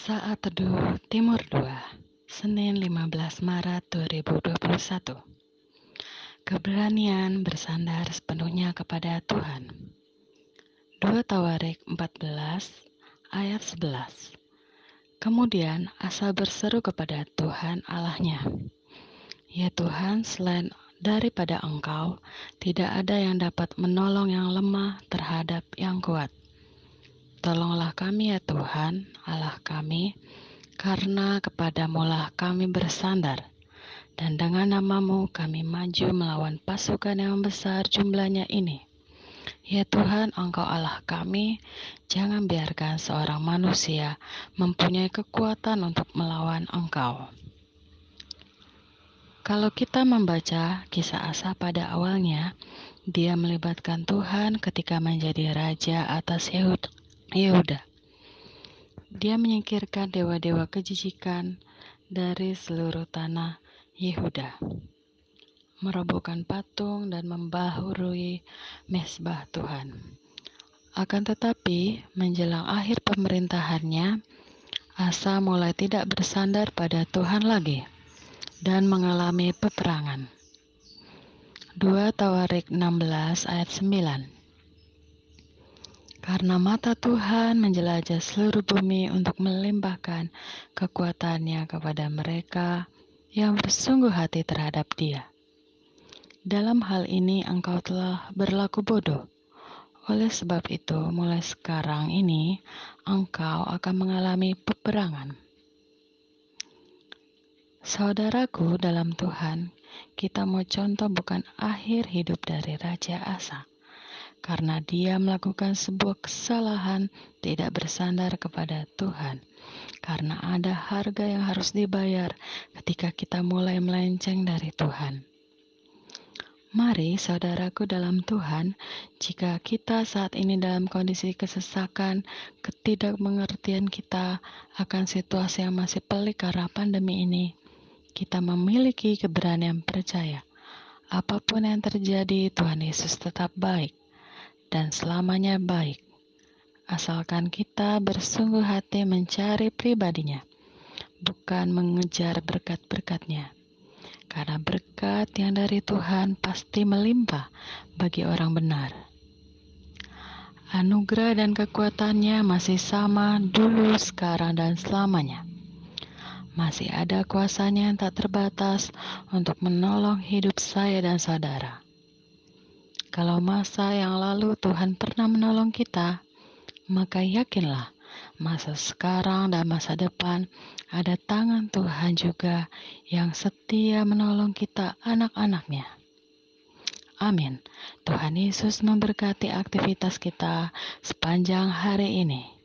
Saat Teduh Timur 2 Senin 15 Maret 2021 Keberanian bersandar sepenuhnya kepada Tuhan. 2 Tawarik 14 ayat 11 Kemudian Asa berseru kepada Tuhan Allahnya Ya Tuhan selain daripada Engkau tidak ada yang dapat menolong yang lemah terhadap yang kuat Tolonglah kami ya Tuhan, Allah kami, karena kepadamulah kami bersandar. Dan dengan namamu kami maju melawan pasukan yang besar jumlahnya ini. Ya Tuhan, Engkau Allah kami, jangan biarkan seorang manusia mempunyai kekuatan untuk melawan Engkau. Kalau kita membaca kisah Asa pada awalnya, dia melibatkan Tuhan ketika menjadi raja atas Yehud Yehuda. Dia menyingkirkan dewa-dewa kejijikan dari seluruh tanah Yehuda, merobohkan patung dan membahurui mesbah Tuhan. Akan tetapi, menjelang akhir pemerintahannya, Asa mulai tidak bersandar pada Tuhan lagi dan mengalami peperangan. 2 Tawarik 16 ayat 9 karena mata Tuhan menjelajah seluruh bumi untuk melimpahkan kekuatannya kepada mereka yang bersungguh hati terhadap dia. Dalam hal ini engkau telah berlaku bodoh. Oleh sebab itu, mulai sekarang ini engkau akan mengalami peperangan. Saudaraku dalam Tuhan, kita mau contoh bukan akhir hidup dari Raja Asa karena dia melakukan sebuah kesalahan tidak bersandar kepada Tuhan. Karena ada harga yang harus dibayar ketika kita mulai melenceng dari Tuhan. Mari, saudaraku dalam Tuhan, jika kita saat ini dalam kondisi kesesakan, ketidakmengertian kita akan situasi yang masih pelik karena pandemi ini, kita memiliki keberanian percaya. Apa pun yang terjadi, Tuhan Yesus tetap baik dan selamanya baik, asalkan kita bersungguh hati mencari pribadinya, bukan mengejar berkat-berkatnya. Karena berkat yang dari Tuhan pasti melimpah bagi orang benar. Anugerah dan kekuatannya masih sama dulu, sekarang, dan selamanya. Masih ada kuasanya yang tak terbatas untuk menolong hidup saya dan saudara. Kalau masa yang lalu Tuhan pernah menolong kita, maka yakinlah masa sekarang dan masa depan ada tangan Tuhan juga yang setia menolong kita anak-anaknya. Amin. Tuhan Yesus memberkati aktivitas kita sepanjang hari ini.